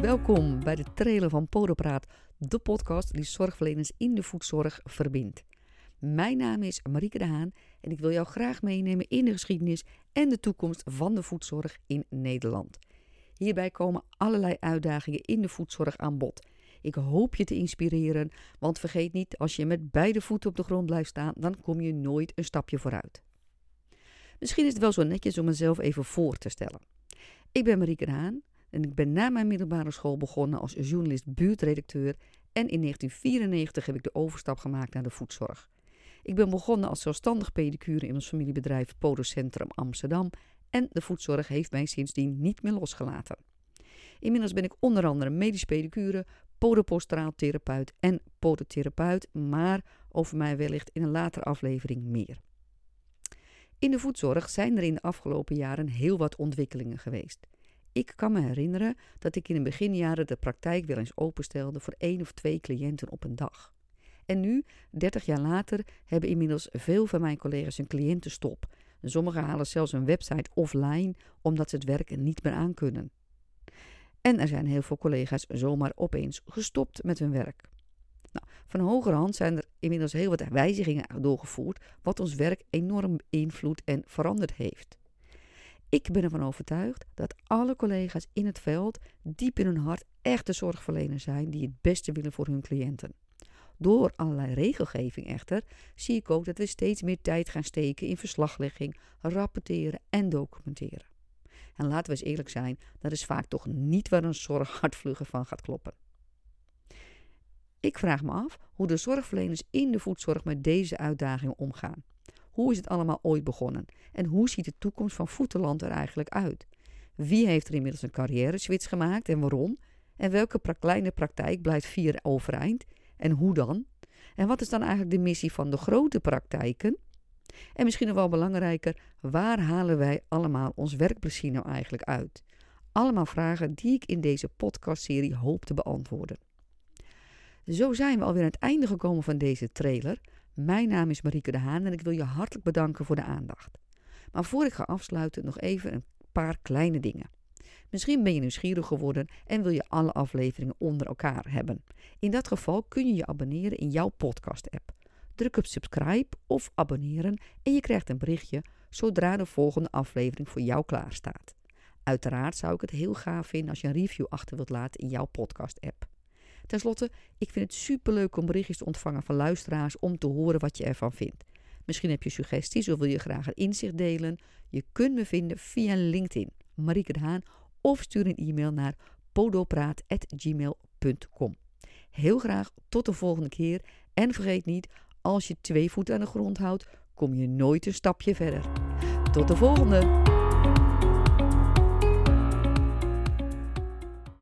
welkom bij de trailer van Podopraat, de podcast die zorgverleners in de voedzorg verbindt. Mijn naam is Marieke de Haan en ik wil jou graag meenemen in de geschiedenis en de toekomst van de voedzorg in Nederland. Hierbij komen allerlei uitdagingen in de voedzorg aan bod. Ik hoop je te inspireren, want vergeet niet, als je met beide voeten op de grond blijft staan, dan kom je nooit een stapje vooruit. Misschien is het wel zo netjes om mezelf even voor te stellen. Ik ben Marieke de Haan en ik ben na mijn middelbare school begonnen als journalist buurtredacteur en in 1994 heb ik de overstap gemaakt naar de voedzorg. Ik ben begonnen als zelfstandig pedicure in ons familiebedrijf Podocentrum Amsterdam en de voedzorg heeft mij sindsdien niet meer losgelaten. Inmiddels ben ik onder andere medisch pedicure, podopostraal therapeut en podotherapeut, maar over mij wellicht in een latere aflevering meer. In de voedzorg zijn er in de afgelopen jaren heel wat ontwikkelingen geweest. Ik kan me herinneren dat ik in de beginjaren de praktijk wel eens openstelde voor één of twee cliënten op een dag. En nu, 30 jaar later, hebben inmiddels veel van mijn collega's een cliëntenstop. Sommigen halen zelfs een website offline omdat ze het werk niet meer aankunnen. En er zijn heel veel collega's zomaar opeens gestopt met hun werk. Nou, van hogerhand zijn er inmiddels heel wat wijzigingen doorgevoerd, wat ons werk enorm beïnvloed en veranderd heeft. Ik ben ervan overtuigd dat alle collega's in het veld diep in hun hart echte zorgverleners zijn die het beste willen voor hun cliënten. Door allerlei regelgeving echter zie ik ook dat we steeds meer tijd gaan steken in verslaglegging, rapporteren en documenteren. En laten we eens eerlijk zijn, dat is vaak toch niet waar een zorg hartvlugger van gaat kloppen. Ik vraag me af hoe de zorgverleners in de voedzorg met deze uitdagingen omgaan. Hoe is het allemaal ooit begonnen? En hoe ziet de toekomst van Voeteland er eigenlijk uit? Wie heeft er inmiddels een carrière-switch gemaakt en waarom? En welke kleine praktijk blijft vier overeind? En hoe dan? En wat is dan eigenlijk de missie van de grote praktijken? En misschien nog wel belangrijker, waar halen wij allemaal ons werkplezier nou eigenlijk uit? Allemaal vragen die ik in deze podcastserie hoop te beantwoorden. Zo zijn we alweer aan het einde gekomen van deze trailer. Mijn naam is Marieke de Haan en ik wil je hartelijk bedanken voor de aandacht. Maar voor ik ga afsluiten nog even een paar kleine dingen. Misschien ben je nieuwsgierig geworden en wil je alle afleveringen onder elkaar hebben. In dat geval kun je je abonneren in jouw podcast-app. Druk op subscribe of abonneren en je krijgt een berichtje zodra de volgende aflevering voor jou klaar staat. Uiteraard zou ik het heel gaaf vinden als je een review achter wilt laten in jouw podcast-app. Ten slotte, ik vind het superleuk om berichtjes te ontvangen van luisteraars om te horen wat je ervan vindt. Misschien heb je suggesties of wil je graag een inzicht delen. Je kunt me vinden via LinkedIn, Marieke de Haan, of stuur een e-mail naar podopraat.gmail.com. Heel graag tot de volgende keer en vergeet niet, als je twee voeten aan de grond houdt, kom je nooit een stapje verder. Tot de volgende!